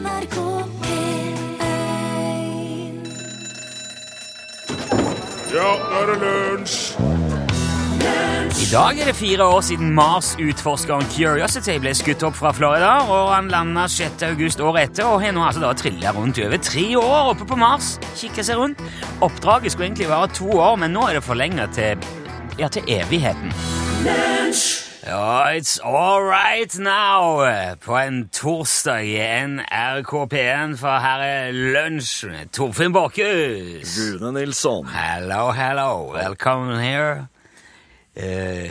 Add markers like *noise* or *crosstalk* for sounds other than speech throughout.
NRK P1 Ja, nå er det lunsj! I dag er det fire år siden Mars-utforskeren Curiosity ble skutt opp fra Florida, og han landa 6. august året etter og har nå altså da trilla rundt i over tre år oppe på Mars. Kikka seg rundt. Oppdraget skulle egentlig vare to år, men nå er det forlenga til, ja, til evigheten. Ja, it's all right now på en torsdag i NRK1, for her er lunsj med Torfinn Borchhus. Rune Nilsson. Hello, hello. Welcome here. Uh,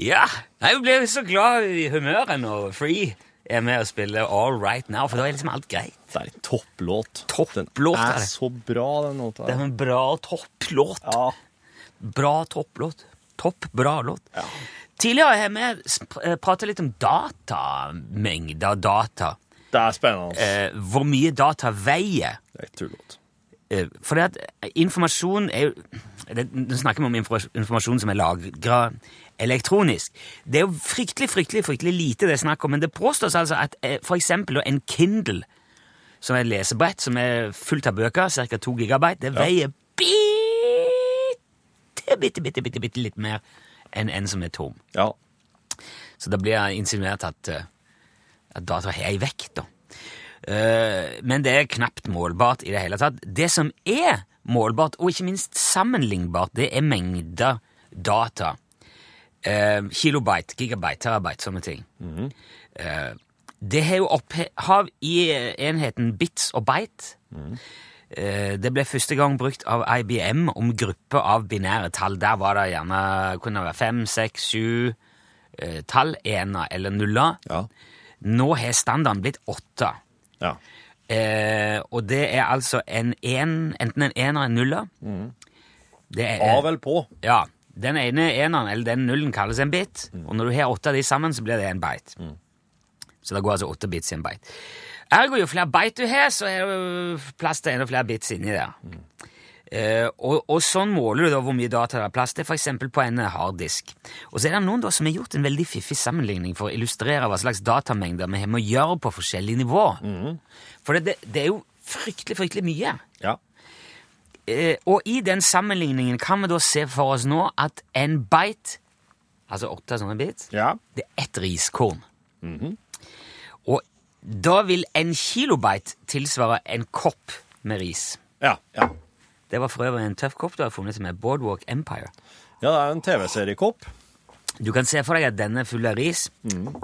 ja, jeg blir så glad i humøret når Free er med og spiller All Right Now, for da er liksom alt greit. Det er en topplåt. Topplåt, Den er er så bra, den låta. Det er en bra topplåt. Ja. Bra topplåt. Topp, bra låt. Tidligere har vi pratet litt om datamengder data. Det er spennende. Eh, hvor mye data veier. Det er tullåt. Eh, For det at informasjon er jo Nå snakker vi om informasjon som er lagra elektronisk. Det er jo fryktelig fryktelig, fryktelig lite det er snakk om, men det påstås altså at eh, eksempel en Kindle, som er et lesebrett som er fullt av bøker, ca. 2 gigabyte, det veier bitte, bitte, bitte, bitte, bitte litt mer enn en som er tom. Ja. Så det blir insinuert at, eh, at data har ei vekt, da. Eh, men det er knapt målbart i det hele tatt. Det som er målbart, og ikke minst sammenlignbart, det er mengder data. Eh, kilobyte, gigabyte, terabyte, sånne ting. Eh, det har jo opphav i enheten bits og byte. Eh, Det ble første gang brukt av IBM om gruppe av binære tall. Der var det gjerne kunne det være fem, seks, sju eh, tall, ener eller nuller. Ja. Nå har standarden blitt åtte. ja. Eh, og det er altså en en, enten en ener eller en nuller. Det er, Av eller på. ja, Den ene eneren eller den nullen kalles en bit, og når du har åtte av de sammen, så blir det en byte. Så det går altså åtte bits i en byte. Ergo jo flere byte du har, så er det plass til enda flere bits inni der. Eh, og, og sånn måler du da hvor mye data det er plass til, f.eks. på en harddisk. Og så er det noen da som har gjort en veldig fiffig sammenligning for å illustrere hva slags datamengder vi har med å gjøre på forskjellige nivå. For det, det, det er jo fryktelig, fryktelig mye. Ja. Uh, og i den sammenligningen kan vi da se for oss nå at en byte, altså åtte sånne bit, Ja. det er ett riskorn. Og da vil en kilobyte tilsvare en kopp med ris. Ja. ja. Det var for øvrig en tøff kopp du har funnet som er Boardwalk Empire. Ja, det er en TV-seriekopp. Du kan se for deg at denne full av ris.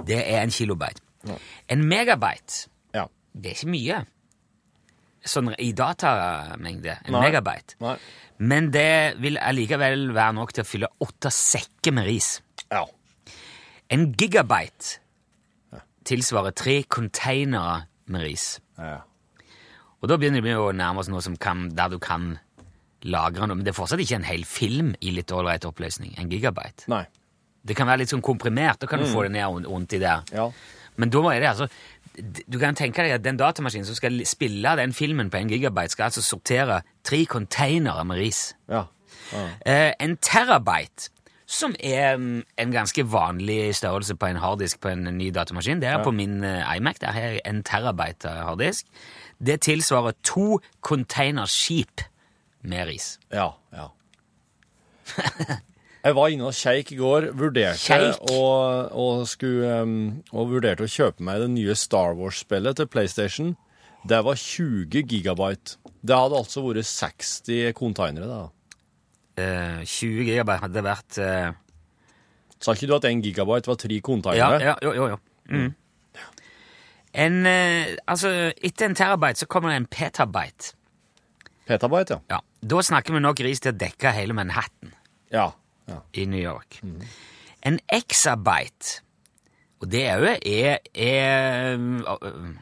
Det er en kilobyte. En megabyte, Ja. det er ikke mye. Sånn i datamengde. En Nei. megabyte. Nei. Men det vil allikevel være nok til å fylle åtte sekker med ris. Ja. En gigabyte tilsvarer tre containere med ris. ja. Og da begynner vi å nærme oss noe som kan, der du kan lagre noe. Men det er fortsatt ikke en hel film i litt ålreit oppløsning. En gigabyte. Nei. Det kan være litt sånn komprimert. Da kan du få det ned rund- rundt i der. Ja. Men da er det altså Du kan tenke deg at den datamaskinen som skal spille den filmen på en gigabyte, skal altså sortere tre containere med ris. Ja. Eh, en terabyte, som er mm, en ganske vanlig størrelse på en harddisk på en ny datamaskin, det er på min eh, iMac. Der har jeg en terabyte harddisk. Det tilsvarer to containerskip med ris. Ja. ja. *laughs* Jeg var inne og kjeik i går, vurderte og, og, skulle, um, og vurderte å kjøpe meg det nye Star Wars-spillet til PlayStation. Det var 20 gigabyte. Det hadde altså vært 60 containere. da. Eh, 20 gigabyte hadde vært eh, Sa ikke du at 1 gigabyte var tre Ja, containere? ja, jo, jo. jo. Mm. En, eh, altså, etter en terabyte så kommer det en petabyte. Petabyte, ja. Ja, Da snakker vi nok ris til å dekke hele Manhattan. Ja. ja. i New York. En exabyte, og det er jo er, er,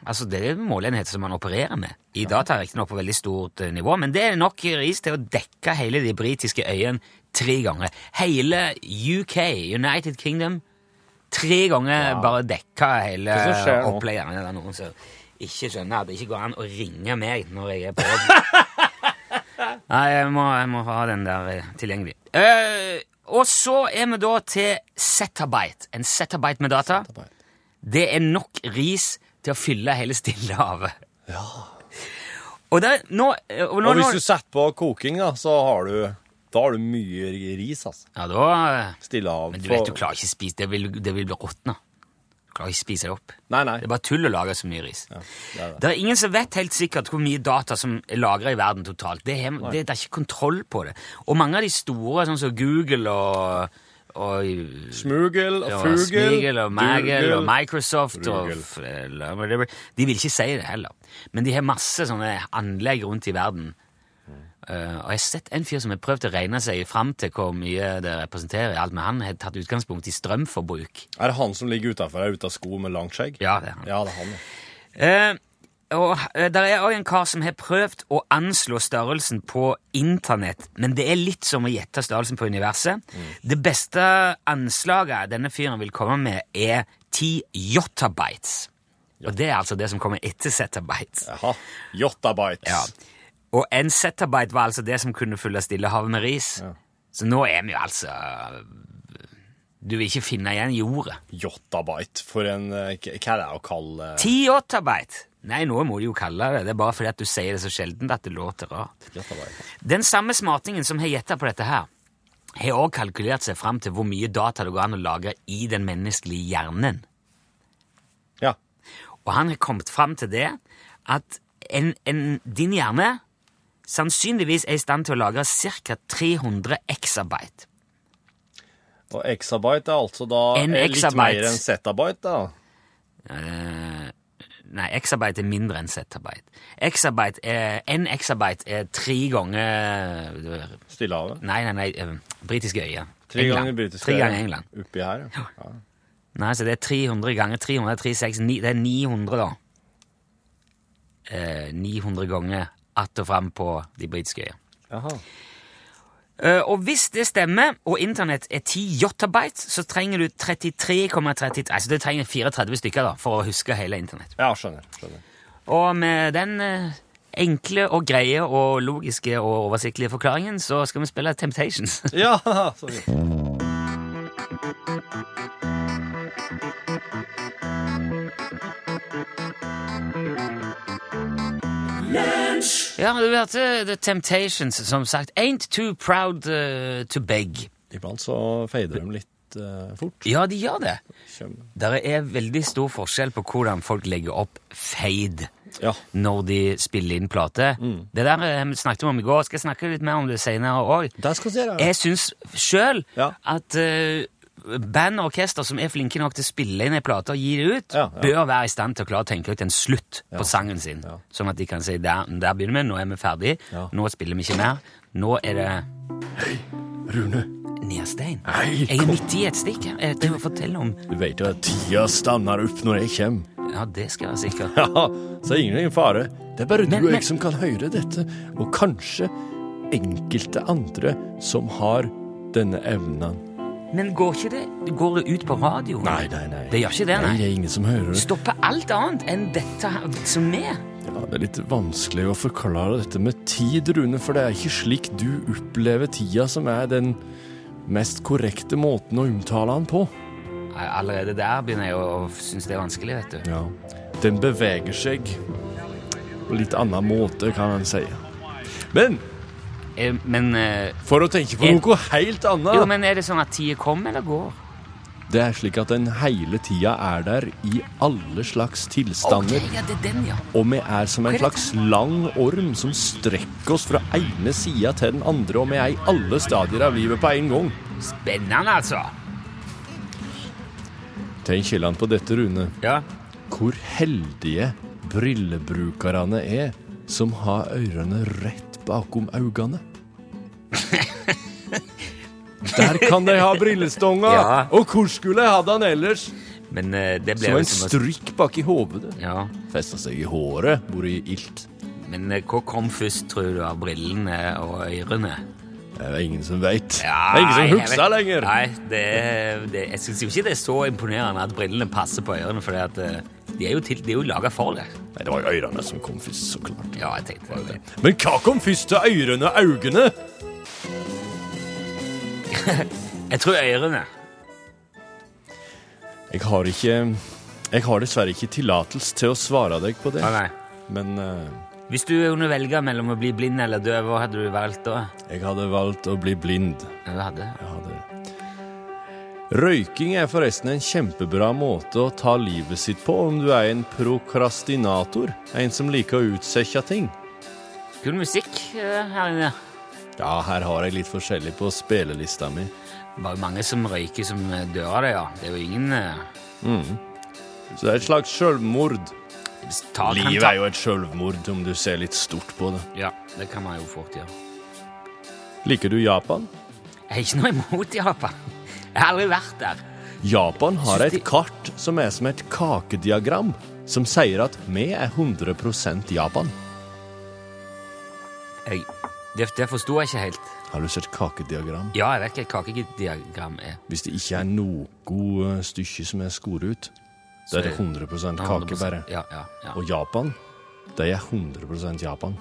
altså det er målenheter som man opererer med. I data riktignok på veldig stort eh, nivå, men det er nok ris til å dekke hele de britiske øyene tre ganger. Hele UK, United Kingdom, tre ganger bare dekka hele opplegget. Det er noen som ikke skjønner at det ikke går an å ringe meg når jeg er på jobb. *laughs* Nei, jeg må, jeg må ha den der eh, tilgjengelig. Eh, og så er vi da til zettabyte. En zettabyte med data. Det er nok ris til å fylle hele Stillehavet. Og, det, nå, og, nå, Og hvis du setter på koking, da, så har du, da har du mye ris, altså. Ja, da Stillehav. Men du vet, du klarer ikke å spise Det vil, det vil bli råtna. Klarer ikke spise det opp. Nei, nei. Det er bare tull å lage så mye ris. Ja, det er det. Det er ingen som vet helt sikkert hvor mye data som er lagra i verden totalt. Det er, det, er ikke kontroll på det. Og mange av de store, sånn som Google og, og Smugel og fugel. Smigel og Magel og Microsoft og Frugel. whatever. De vil ikke si det heller. Men de har masse sånne anlegg rundt i verden. Eh, og jeg har sett en fyr som har prøvd å regne seg fram til hvor mye det representerer. alt, Men han har tatt utgangspunkt i strømforbruk. Er det han som ligger utafor ute av sko med langt skjegg? Ja, det er han. Ja, det er han. ja. Eh, og uh, der er også en kar som har prøvd å anslå størrelsen på internett, men det er litt som å gjette størrelsen på universet. Det beste anslaget denne fyren vil komme med, er 10 yottabytes. Og det er altså det som kommer etter zettabytes. Jaha. Yottabytes. Ja. Og en zettabyte var altså det som kunne fylle Stillehavet med ris. Ja. Så nå er vi jo altså Du vil ikke finne igjen jordet. Jottabyte. for en eh, Hva er det å kalle 10 yottabyte! Nei, noe må du jo kalle det det. er bare fordi at du sier det så sjelden at det låter rart. Den samme smartingen som har gjetta på dette her, har også kalkulert seg fram til hvor mye data det går an å lagre i den menneskelige hjernen. Ja. Og han har kommet fram til det at en, en, din hjerne sannsynligvis er i stand til å lagre ca. 300 exabyte. Og exabyte er altså da En er litt mer enn zettabyte, da. Uh, nei, exabyte er mindre enn zettabyte. Exabyte er, en exabyte er tre ganger Stillehavet. Nei, nei, nei, uh, britiske øyer. Tre England. ganger britiske Tre ganger England. Oppi her, ja. ja. Nei, så det er 300 ganger 300, 36, 9, det er 900 da. Eh, 900 ganger att og fram på de britiske øyene. Eh, og hvis det stemmer, og internett er 10 jottabyte, så trenger du 33,33 Altså du trenger 34 stykker da, for å huske hele internett. Ja, skjønner. skjønner. Og med den uh, enkle og greie og logiske og oversiktlige forklaringen, så skal vi spille Temptations. *laughs* *laughs* Ja, sorry. fint. Ja, du hørte The Temptations, som sagt. Ain't too proud uh, to beg. Iblant så fader de litt uh, fort. Ja, de gjør det. Det er veldig stor forskjell på hvordan folk legger opp fade Ja. når de spiller inn plate. Det der eh, vi snakket om i går, skal jeg snakke litt mer om det senere òg. Vi. Jeg syns sjøl Ja. at uh, band og orkester som er flinke nok til å spille inn ei plate og gi det ut, Ja, ja. bør være i stand til å klare å tenke ut en slutt på sangen sin. Ja. Sånn at de kan si der, der begynner vi, nå er vi ferdig, Ja. nå spiller vi ikke mer. Nå er det Rune, Nerstein. Hei, Jeg er midt i et stikk. Jeg må å fortelle om du vet jo at tida stanner opp når jeg kommer. Ja, det skal være sikkert. *laughs* Ja, så er ingen fare. Det er bare Men- du og men- jeg som kan høre dette, og kanskje enkelte andre som har denne evnen. Men går ikke det Går det ut på radio? Nei, nei, nei. Det gjør ikke det, Nei, nei. det er ingen som hører det. Stopper alt annet enn dette som er? Ja, det er litt vanskelig å forklare dette med tid, Rune, for det er ikke slik du opplever tida som er den mest korrekte måten å omtale den på. Allerede der begynner jeg å synes det er vanskelig, vet du. Ja. Den beveger seg på litt annen måte, kan en si. Men Men, eh, for å tenke på er, noe helt annet jo, men er det sånn at tida kommer eller går? Det er slik at den hele tida er der i alle slags tilstander. Okay, ja, det er den, ja. Og vi er som en slags lang orm som strekker oss fra ene sida til den andre, og vi er i alle stadier av livet på en gang. Spennende, altså. Tenk kildene på dette, Rune. Ja. Hvor heldige brillebrukerne er som har ørene rett bakom øynene. *laughs* Der kan de ha brillestonga! Ja. Og hvor skulle jeg hatt den ellers? Men eh, det ble Som en som strykk bak i hovedet. Ja. Festa seg i håret, Hvor vært ilt. Men eh, hva kom først, tror du, av brillene og ørene? Det er ingen som veit. Ja, det er ingen som husker lenger. Nei, det, det, jeg syns ikke det er så imponerende at brillene passer på ørene, for de er jo, til- de er jo laga for det. Nei, Det var jo ørene som kom først, så klart. Ja, jeg tenkte det. Men hva kom først til ørene og øynene? *laughs* Jeg tror ørene. Jeg har ikke Jeg har dessverre ikke tillatelse til å svare deg på det. Nei, nei. Men eh, Hvis du kunne velge mellom å bli blind eller døv, hva hadde du valgt da? jeg hadde valgt å bli blind. Du hadde. Jeg hadde Røyking er forresten en kjempebra måte å ta livet sitt på om du er en prokrastinator, en som liker å utsette ting. Kul musikk eh, her inne. Ja, her har jeg litt forskjellig på spillelista mi. Bare mange som røyker som eh, dør av det, ja. Det er jo ingen mm. Så det er et slags sjølmord. Ta, Livet er jo et sjølvmord om du ser litt stort på det. Ja, det kan man jo fort gjøre. Liker du Japan? Jeg har ikke noe imot Japan. Jeg har aldri vært der. Japan har et kart som er som et kakediagram, som sier at vi er 100% Japan. Jeg, det, det forsto jeg ikke helt. Har du sett kakediagram? Ja, jeg vet hva et kakediagram er. Hvis det ikke er noe stykke som er skåret ut, så er det 100 kake bare. Ja, ja, ja. Og Japan, det er 100 Japan.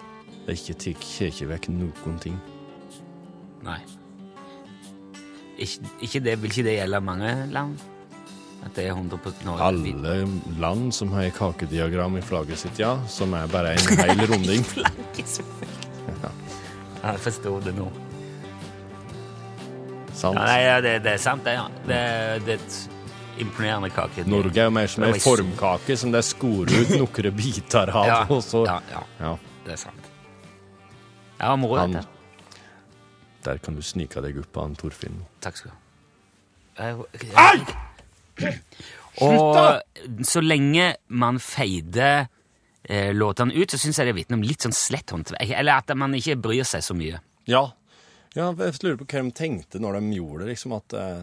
Det er ikke tatt vekk noen ting. Nei. Ikke, ikke det, vil ikke det gjelde mange land? At det er 100 på Norge? Alle land som har kakediagram i flagget sitt, ja, som er bare en hel runding. *laughs* Ja, jeg forsto det nå. Sant? Ja, nei, det, det er sant, det. ja. Det, det et imponerende kake. Norge er jo mer som ei formkake som det skorer ut *laughs* noen biter av, ja, og så ja, ja, Ja, det er sant. Har moro dette. der kan du snike deg opp av Torfinn. Takk skal du ha. Au! Og så lenge man feider eh, låtene ut, så syns jeg det vitner om litt sånn slett håndverk. Eller at man ikke bryr seg så mye. Ja. ja, jeg lurer på hva de tenkte når de gjorde det, liksom at eh,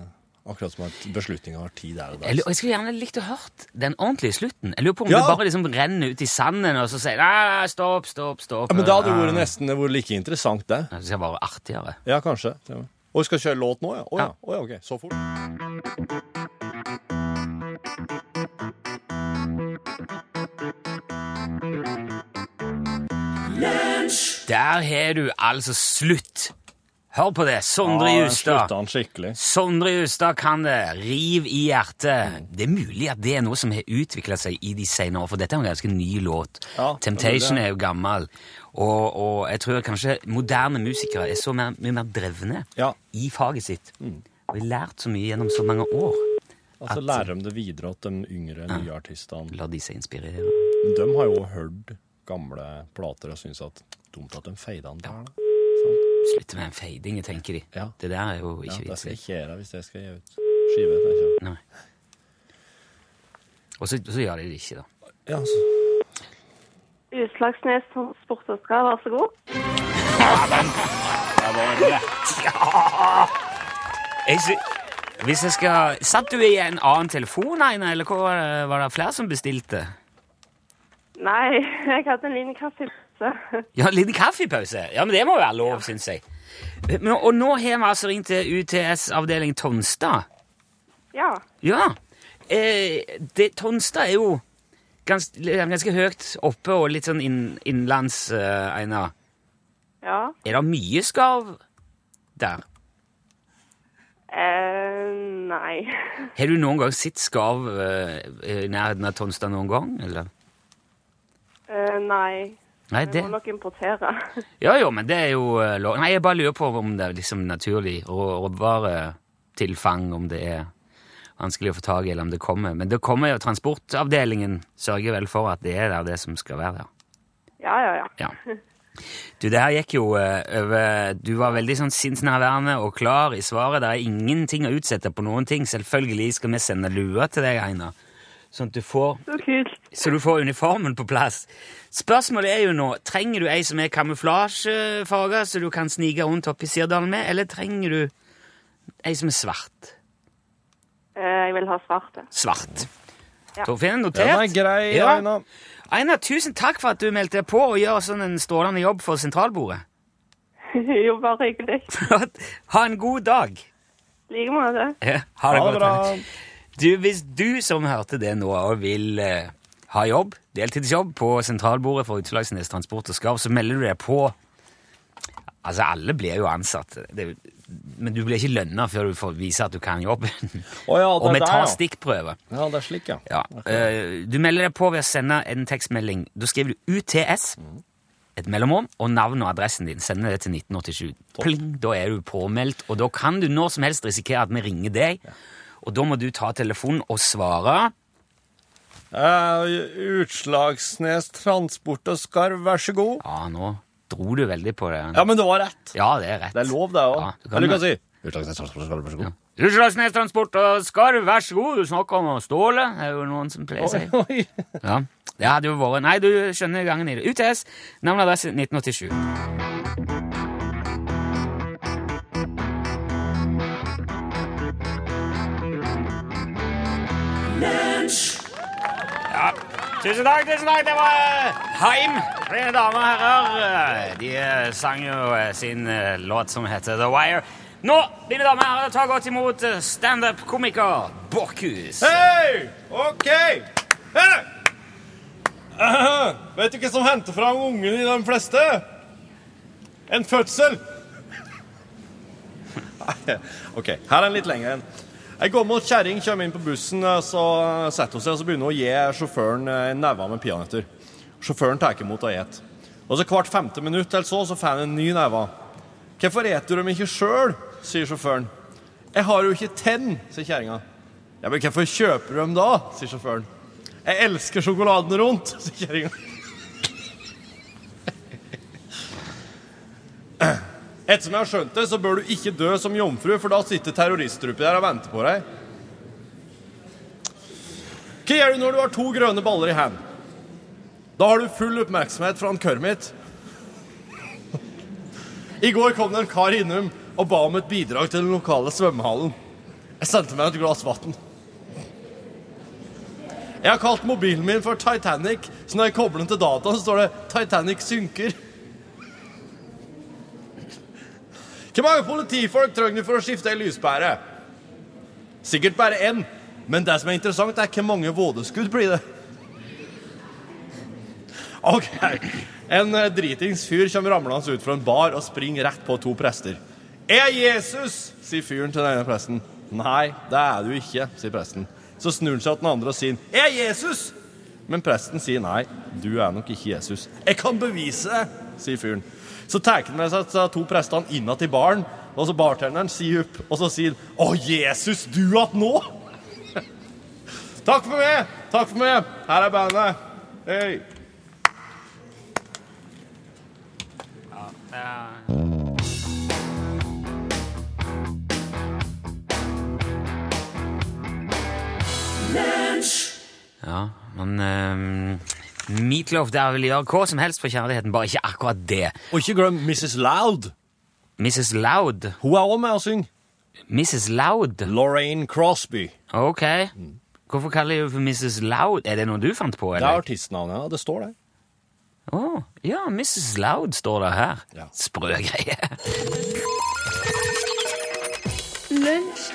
Akkurat som at beslutninga har tid der og Jeg, der. jeg skulle gjerne likt å hørt den ordentlige slutten. Jeg lurer på om Ja. det bare liksom renner ut i sanden, og så sier nei, stopp, stopp, stopp. Ja, men da hadde det vært nesten vært like interessant, det. Det skal være artigere. Ja, kanskje. Og vi skal kjøre låt nå, ja? Å oh, Ja. Oh, ja, ok. Så fort. Der har du altså slutt. Hør på det. Sondre Ja, Justad. Sondre Justad kan det. Riv i hjertet. Det er mulig at det er noe som har utvikla seg i de senere år, for dette er en ganske ny låt. Ja, det Temptation er det. er jo gammel, og, og jeg tror kanskje moderne musikere er så mer, mye mer drevne Ja. i faget sitt. Mm. Og har lært så mye gjennom så mange år. Altså At- lærer de det videre til de yngre, nye artistene. La de seg inspirere. De har jo hørt gamle plater og syns at dumt at de feida den der. da. Slutte med en fading, tenker de. Ja. Det der er jo Ja, ikke det vits skal i. jeg ikke gjøre hvis jeg skal gi ut skive. Nei. Og så, så gjør de det ikke, da. Ja, så. Utslagsnes Transport og Skal, vær så god. Jeg sy Hvis jeg skal Satt du i en annen telefon, Aina, eller hva var det, var det flere som bestilte? Nei, *laughs* jeg hadde en liten kaffepause. *laughs* Ja, en liten kaffepause. Ja, men det må være lov, syns jeg. Men, og nå har vi altså ringt til UTS-avdeling Tonstad. Ja. Ja. Eh, det, Tonstad er jo gans, ganske høyt oppe og litt sånn inn, innenlands, eh, Einar. Ja. Er det mye skarv der? Eh, nei. *laughs* Har du noen gang sett skarv eh, i nærheten av Tonstad noen gang, eller? Eh, nei. Nei, Vi det... må nok importere. *laughs* Ja, jo, men det er jo eh, lov. Nei, jeg bare lurer på om det er liksom naturlig rå- råvaretilfang, om det er vanskelig å få tak i, eller om det kommer. Men det kommer jo, transportavdelingen sørger vel for at det er der det som skal være der. Ja, ja, ja. Ja. Du, det her gikk jo eh, over Du var veldig sånn sinnsnærværende og klar i svaret. Det er ingenting å utsette på noen ting. Selvfølgelig skal vi sende lua til deg, Einar. Sånn at du får Så kult. så du får uniformen på plass. Spørsmålet er jo nå, trenger du ei som er kamuflasjefarga, så du kan snike rundt oppi Sirdalen med, eller trenger du ei som er svart? Eh, jeg vil ha svart. Svart. Ja. Torfinn, notert? Den er grei, Ja. Aina. Einar, tusen takk for at du meldte deg på og gjør sånn en strålende jobb for sentralbordet. *laughs* jo, bare hyggelig. *laughs* ha en god dag. I like måte. Ja, ha det Ha det godt. bra. Du, hvis du som hørte det nå vil eh, ha jobb, deltidsjobb på sentralbordet for Utslagsnes Transport og Skarv, så melder du deg på Altså, alle blir jo ansatt. Det, men du blir ikke lønna før du får vise at du kan jobben. Å ja, det Og vi tar stikkprøve. ja. stikkprøver. Ja, det er slik, ja. Ja. eh, du melder deg på ved å sende en tekstmelding. Da skriver du UTS, et mellomrom, og navn og adressen din. Sender det til 1987. Pling, da er du påmeldt, og da kan du når som helst risikere at vi ringer deg. Og da må du ta telefonen og svare. Uh, Utslagsnes Transport og Skarv, vær så god. Ja, nå dro du veldig på det. Ja, men det var rett. Ja, det er rett. Det er lov, det òg. Ja, du kan Eller du kan si Utslagsnes Transport og Skarv, vær så god. Utslagsnes Transport og Skarv, vær så god. Du snakker om Ståle. Det er jo noen som pleier si. Oi, oi. Ja, det hadde jo vært Nei, du skjønner gangen i det. UTS, navn og adresse 1987. tusen takk, tusen takk. Det var eh, Heim. Mine damer og herrer. Eh, De eh, sang jo eh, sin eh, låt som heter The Wire. Nå, mine damer og herrer, ta godt imot eh, standup-komiker Borchhus. Hei! OK! Hey. Uh, vet du hva som henter fram ungen i de fleste? En fødsel. *laughs* OK, her er en litt lengre en. Ei gammel kjerring kommer inn på bussen, eh, så setter hun seg og så begynner hun å gi sjåføren eh, en neve med peanøtter. Sjåføren tar imot og et. Og så hvert femte minutt eller så, så får han en ny neve. Hvorfor eter du dem ikke sjøl? sier sjåføren. Jeg har jo ikke tenn, sier kjerringa. Ja, men hvorfor kjøper du dem da? sier sjåføren. Jeg elsker sjokoladen rundt, sier kjerringa. Etter som jeg har skjønt det, så bør du ikke dø som jomfru, for da sitter terroristtrupper der og venter på deg. Hva gjør du når du har to grønne baller i hendene? Da har du full oppmerksomhet fra en Kermit. I går kom det en kar innom og ba om et bidrag til den lokale svømmehallen. Jeg sendte meg et glass vann. Jeg har kalt mobilen min for Titanic, så når jeg kobler den til dataen, så står det 'Titanic synker'. Hvor mange politifolk trenger du for å skifte ei lyspære? Sikkert bare én, men det som er interessant, er hvor mange vådeskudd blir det. Ok, En eh, dritings fyr kommer ramlende ut fra en bar og springer rett på to prester. Er Jesus, sier fyren til den ene presten. Nei, det er du ikke, sier presten. Så snur han seg til den andre og sier, er Jesus? Men presten sier nei, du er nok ikke Jesus. Jeg kan bevise det, sier fyren. Så tar han med seg to prestene inna til baren, og så bartenderen sier opp, og så sier han, å Jesus, du at nå? *laughs* Takk for meg, takk for meg. Her er bandet. Hei. Ja, men um, Meatloaf der vil gjøre hva som helst for kjærligheten, bare ikke akkurat det. Og ikke glem Mrs. Loud. Mrs. Loud. Hun er også med å synge. Mrs. Loud? Lorraine Crosby. Ok. Hvorfor kaller du for Mrs. Loud? Er det noe du fant på, Det er artistnavnet, ja. Det står der. Å, ja, Mrs. Loud står det her. Ja. Sprø greie. Lunsj,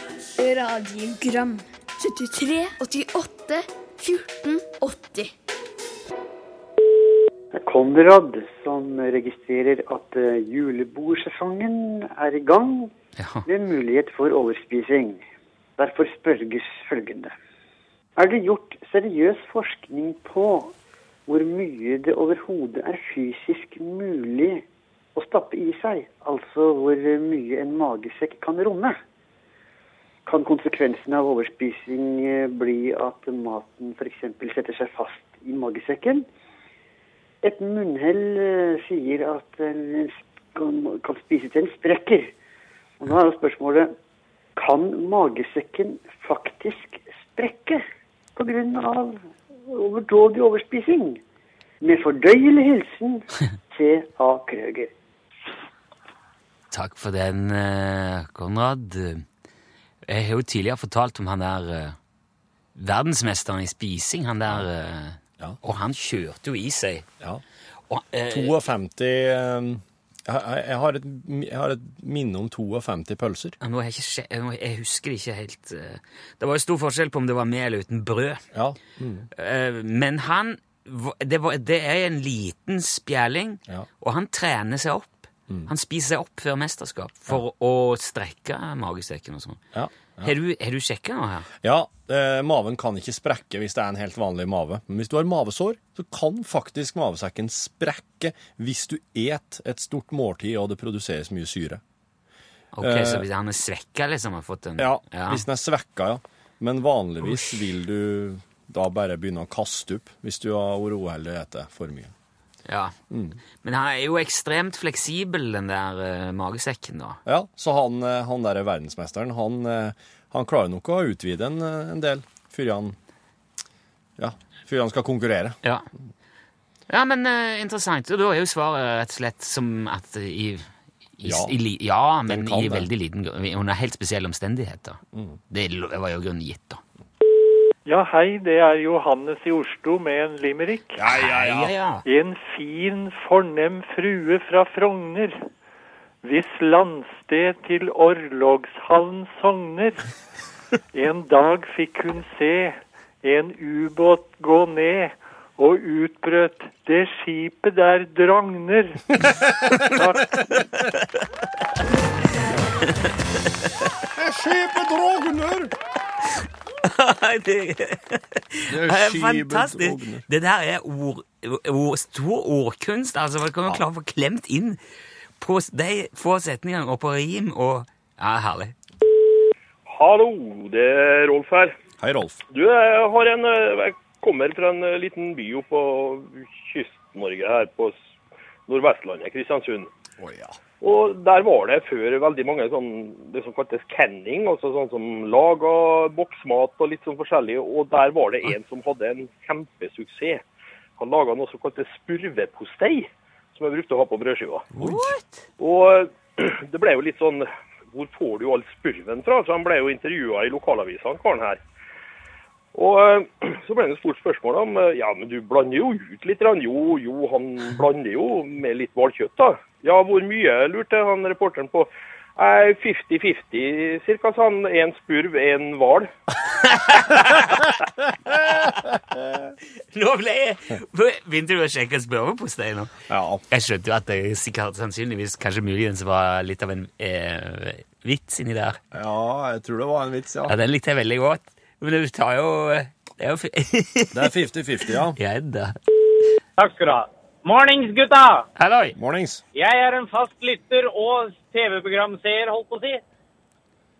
radiogram 73, 88, 14, 80 Konrad, som registrerer at eh, julebordsesongen er i gang med mulighet for overspising. Derfor spørges følgende. Er det gjort seriøs forskning på hvor mye det overhodet er fysisk mulig å stappe i seg? Altså hvor mye en magesekk kan romme? Kan konsekvensen av overspising eh, bli at maten f.eks. setter seg fast i magesekken? Et munnhell eh, sier at en kan, spise til en sprekker. Og nå er jo spørsmålet kan magesekken faktisk sprekke pga. overdådig overspising? Med fordøyelig hilsen *laughs* T.A. Krøger. Takk for den, eh, Konrad. Jeg har jo tidligere fortalt om han der eh, verdensmesteren i spising, han der Ja. Og han kjørte jo i seg. Ja. Og, eh, 52 eh, jeg, har et, jeg har et minne om 52 pølser. Ja, Nå jeg, ikke, jeg husker det ikke helt eh, Det var jo stor forskjell på om det var med eller uten brød. Ja. Mm. Men han det, var, det er en liten spjæling, Ja. og han trener seg opp Han spiser seg opp før mesterskap for å strekke magesekken og sånn. Ja. Har du, har du sjekka noe her? Ja, eh, maven kan ikke sprekke hvis det er en helt vanlig mave. Men hvis du har mavesår, så kan faktisk mavesekken sprekke hvis du et et stort måltid og det produseres mye syre. Ok, Så hvis han er svekka, liksom? Har fått en, Ja, hvis den er svekka, ja. Men vanligvis vil du da bare begynne å kaste opp hvis du har vært uheldig og spist for mye. Ja. Mm. Men han er jo ekstremt fleksibel, den der uh, magesekken, da. Ja, så han, eh, han der verdensmesteren, han, eh, han klarer nok å utvide en, en del før han, ja, før han skal konkurrere. Ja, ja men uh, interessant. Og da er jo svaret rett og slett som at i, i, Ja. i, ja men i. Mm. veldig liten grunn, Under helt spesielle omstendigheter. Det var jo grunnen gitt, da. Ja, hei, det er Johannes i Oslo med en limerick. Ja, ja, Ja, ja. En fin, fornem frue fra Frogner, hvis landsted til Orlogshallen sogner. *laughs* En dag fikk hun se en ubåt gå ned, og utbrøt 'Det skipet der drogner'. *laughs* Takk. Skipet drogner! *laughs* *laughs* det, er fantastisk. Det der er ord, ord, stor ordkunst. altså Man kan klare å få klemt inn på de få setningene og på rim og Ja, herlig. Hallo, det er Rolf her. Hei, Rolf. Du, jeg har en eh, Jeg kommer fra en eh, liten by oppe på Kyst-Norge her på Nordvestlandet, Kristiansund. Oh, ja. Og der var det før veldig mange sånn, det som kaltes canning, altså sånn som laga boksmat og litt sånn forskjellig. Og der var det en som hadde en kjempesuksess. Han laga noe som kaltes spurvepostei, som jeg brukte å ha på brødskiva. Og *clears throat* det ble jo litt sånn Hvor får du all spurven fra? Så han ble jo intervjua i lokalavisa, han karen her. Og *clears throat* så ble det et stort spørsmål om ja, men du blander jo ut litt. Jo, jo, han blander jo med litt hvalkjøtt, da. Ja, hvor mye, lurte han reporteren på. Eh, 50-50 cirka, sa han. Én spurv, én hval. *laughs* Nå ble jeg Begynte du å sjekke spørrepostei nå? Ja. Jeg skjønte jo at det sikkert sannsynligvis kanskje muligens var litt av en eh, vits inni der. ja, jeg tror det var en vits, ja. Ja, Den likte jeg veldig godt. Men du tar jo Det er jo *laughs* Det er 50-50, ja. Ja da. Takk skal du ha. Mornings, gutta! Halloi! Mornings. Jeg er en fast lytter og TV-programseer, holdt på å si.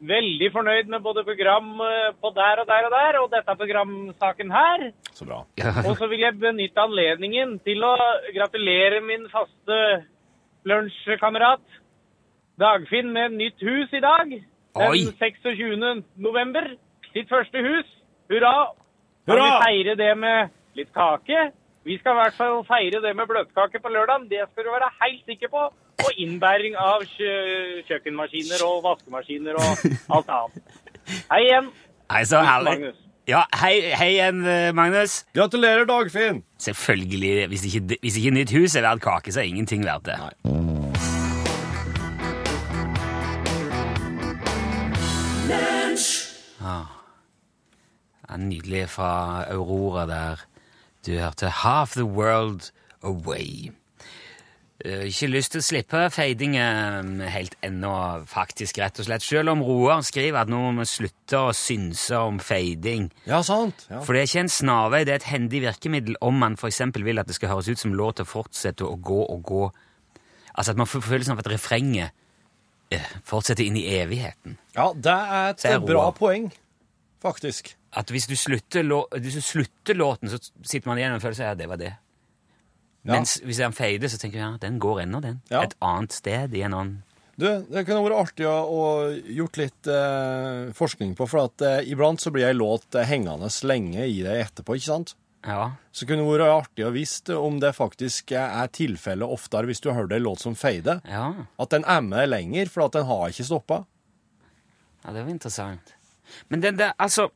Veldig fornøyd med både program eh, på der og der og der, og dette programsaken her. Så bra. *laughs* Og så vil jeg benytte anledningen til å gratulere min faste lunsjkamerat Dagfinn med nytt hus i dag. Den Oi. 26. november. Sitt første hus. Hurra! Kan vi feire det med litt kake? Vi skal i hvert fall feire det med bløtkake på lørdag. Det skal du være helt sikker på. Og innbæring av kjø kjøkkenmaskiner og vaskemaskiner og alt annet. Hei igjen. Hei, så herlig. Ja, hei, hei igjen, eh, Magnus. Gratulerer, Dagfinn. Selvfølgelig. Hvis ikke, hvis ikke nytt hus er verdt kake, så er ingenting verdt det. Ah. er nydelig fra Aurora der. Du hørte Half the World Away. Eh, Ikke lyst til å slippe feidingen helt ennå, faktisk, rett og slett. Selv om Roar skriver at nå må vi slutte å synse om feiding. Ja, sant. Ja. For det er ikke en snarvei, det er et hendig virkemiddel om man eksempel vil at det skal høres ut som låta fortsetter fortsette å gå og gå. Altså at man får følelsen av at refrenget eh, fortsetter inn i evigheten. ja, det er et bra poeng, faktisk. At hvis du slutter, hvis du slutter låten, så sitter man igjen med en følelse av at det var det. Ja. Mens hvis den fader, så tenker jeg ja, den går ennå, den. Ja. Et annet sted i en annen Du, det kunne vært artig å, gjort litt eh, forskning på, for at eh, iblant så blir ei låt eh, hengende lenge i deg etterpå, ikke sant? Ja. Så kunne det vært artig å visst om det faktisk er tilfellet oftere hvis du har hørt ei låt som fader. ja. At den er med lenger, for at den har ikke stoppa. Ja, det var interessant. Men den der, altså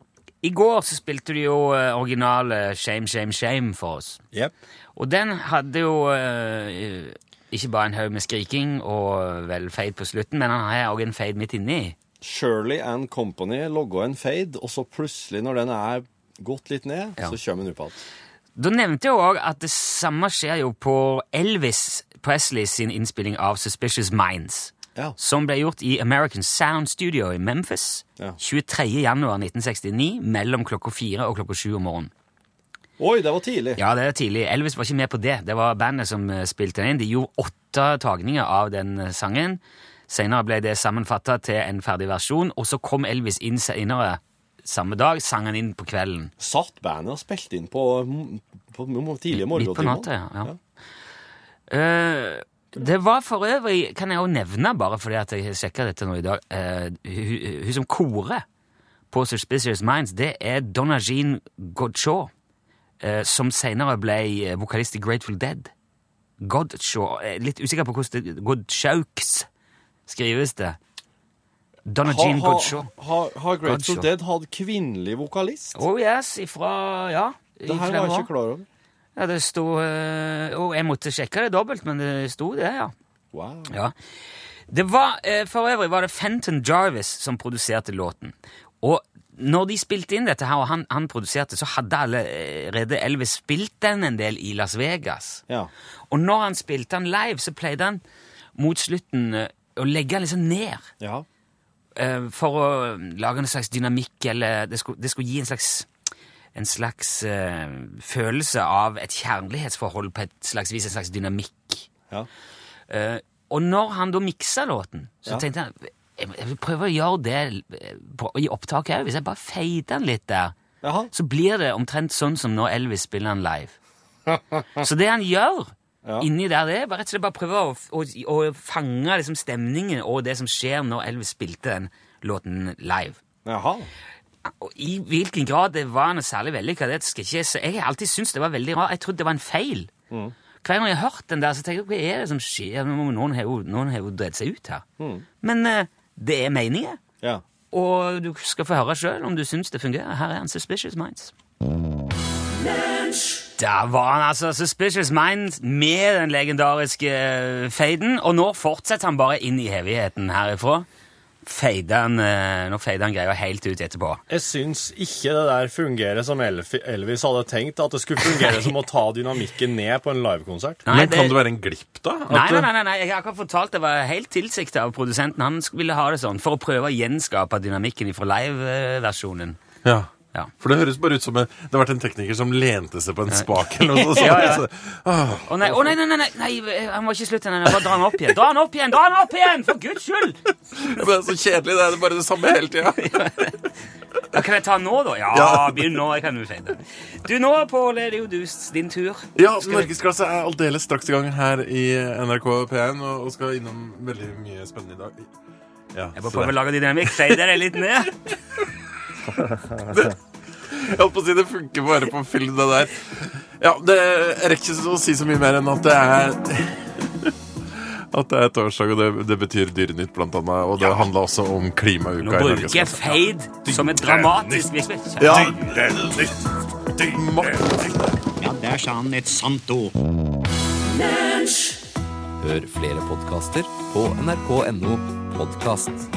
I går så spilte du jo eh, originale Shame, Shame, Shame for oss. Yep. Og den hadde jo uh, ikke bare en haug med skriking og vel fade på slutten, men han har òg en fade midt inni. Shirley and Company logga en fade, og så plutselig, når den er gått litt ned, Ja. så kommer den opp igjen. Da nevnte jeg òg at det samme skjer jo på Elvis Presley sin innspilling av Suspicious Minds, Ja. som ble gjort i American Sound Studio i Memphis Ja. 23. januar 1969 mellom klokka fire og klokka sju om morgenen. Oi, det var tidlig. Ja, det er tidlig. Elvis var ikke med på det. Det var bandet som eh, spilte den inn. De gjorde åtte tagninger av den eh, sangen. Senere ble det sammenfatta til en ferdig versjon, og så kom Elvis inn senere samme dag, sang han inn på kvelden. Satt bandet og spilte inn på, på, på tidlige Midt på natta, ja. ja. Eh, det var for øvrig, kan jeg jo nevne, bare fordi at jeg sjekka dette nå i dag eh, hun, hun som korer på Suspicious Minds, det er Donna Jean Godshaw, eh, som senere ble eh, vokalist i Grateful Dead. Godshaw eh, Litt usikker på hvordan det Godshauks skrives det. Donna ha, Jean Godshaw. Godshaw. ha, har Grateful Godshaw. Dead hatt kvinnelig vokalist? Oh yes, ifra Ja. det her var jeg ikke klar over. Ja, det sto eh, Og jeg måtte sjekke det dobbelt, men det sto det, ja. Wow. Ja. Det var, eh, For øvrig var det Fenton Jarvis som produserte låten. Og når de spilte inn dette, her, og han, han produserte, så hadde allerede Elvis spilt den en del i Las Vegas. Ja. Og når han spilte den live, så pleide han mot slutten eh, å legge den liksom ned. ja. For å lage en slags dynamikk, eller det skulle, det skulle gi en slags en slags eh, følelse av et kjærlighetsforhold på et slags vis, en slags dynamikk. Ja. Eh, og når han da miksa låten, så Ja. tenkte han jeg, jeg vil prøve å gjøre det eh, på, i opptaket òg. Hvis jeg bare feiter den litt der, Jaha. så blir det omtrent sånn som når Elvis spiller den live. *laughs* så det han gjør Ja. inni der, det er bare rett og slett bare prøve å, å, å fange liksom, stemningen og det som skjer når Elvis spilte den låten live. Jaha. Og I hvilken grad det var noe særlig vellykka, det skal ikke jeg si. Jeg har alltid syntes det var veldig rart. Jeg trodde det var en feil. Hver gang jeg har hørt den der, så tenker jeg hva er det som skjer? Noen har jo, noen har jo dreid seg ut her. Men uh, det er meningen, Ja. og du skal få høre sjøl om du syns det fungerer. Her er han Suspicious Minds. Der var han altså, Suspicious Minds, med den legendariske eh, faden. Og nå fortsetter han bare inn i hevigheten herifra. Fader han, eh, nå feide han greia helt ut etterpå. Jeg syns ikke det der fungerer som Elvis hadde tenkt. At det skulle fungere som å ta dynamikken ned på en livekonsert. Men Men kan det være en glipp, da? Nei, At, nei, nei, nei, nei, jeg har akkurat fortalt det var helt tilsiktet av produsenten. Han ville ha det sånn for å prøve å gjenskape dynamikken fra live-versjonen. Ja. Ja. For det høres bare ut som en, det har vært en tekniker som lente seg på en spak eller noe sånt. *laughs* Ja, ja. Så- Åh. Nei, oh, nei, nei, nei, nei, han må ikke slutte. Nei, nei, bare dra han opp igjen. Dra han opp igjen, dra han opp igjen, for guds skyld! *laughs* Det er så kjedelig. Det er bare det samme hele tida. *laughs* Ja, kan jeg ta nå, da? Ja, begynn nå. jeg kan jo si det. Du, nå, Pål, er det jo du, din tur. Ja, Norgesklasse er aldeles straks i gang her i NRK P1 og skal innom veldig mye spennende i dag. Ja, Jeg bare prøver å lage dynamikk. Fader er litt ned. Jeg holdt på å si det funker bare på film, det der. Ja, det rekker ikke å si så mye mer enn at det er At det er torsdag, og det, det betyr Dyrenytt, blant annet. Og det handler også om klimauka Nå bruker jeg feid fade som et dramatisk virkemiddel. Ja, Ja, der sa han et sant ord. Hør flere podkaster på nrk.no podkast.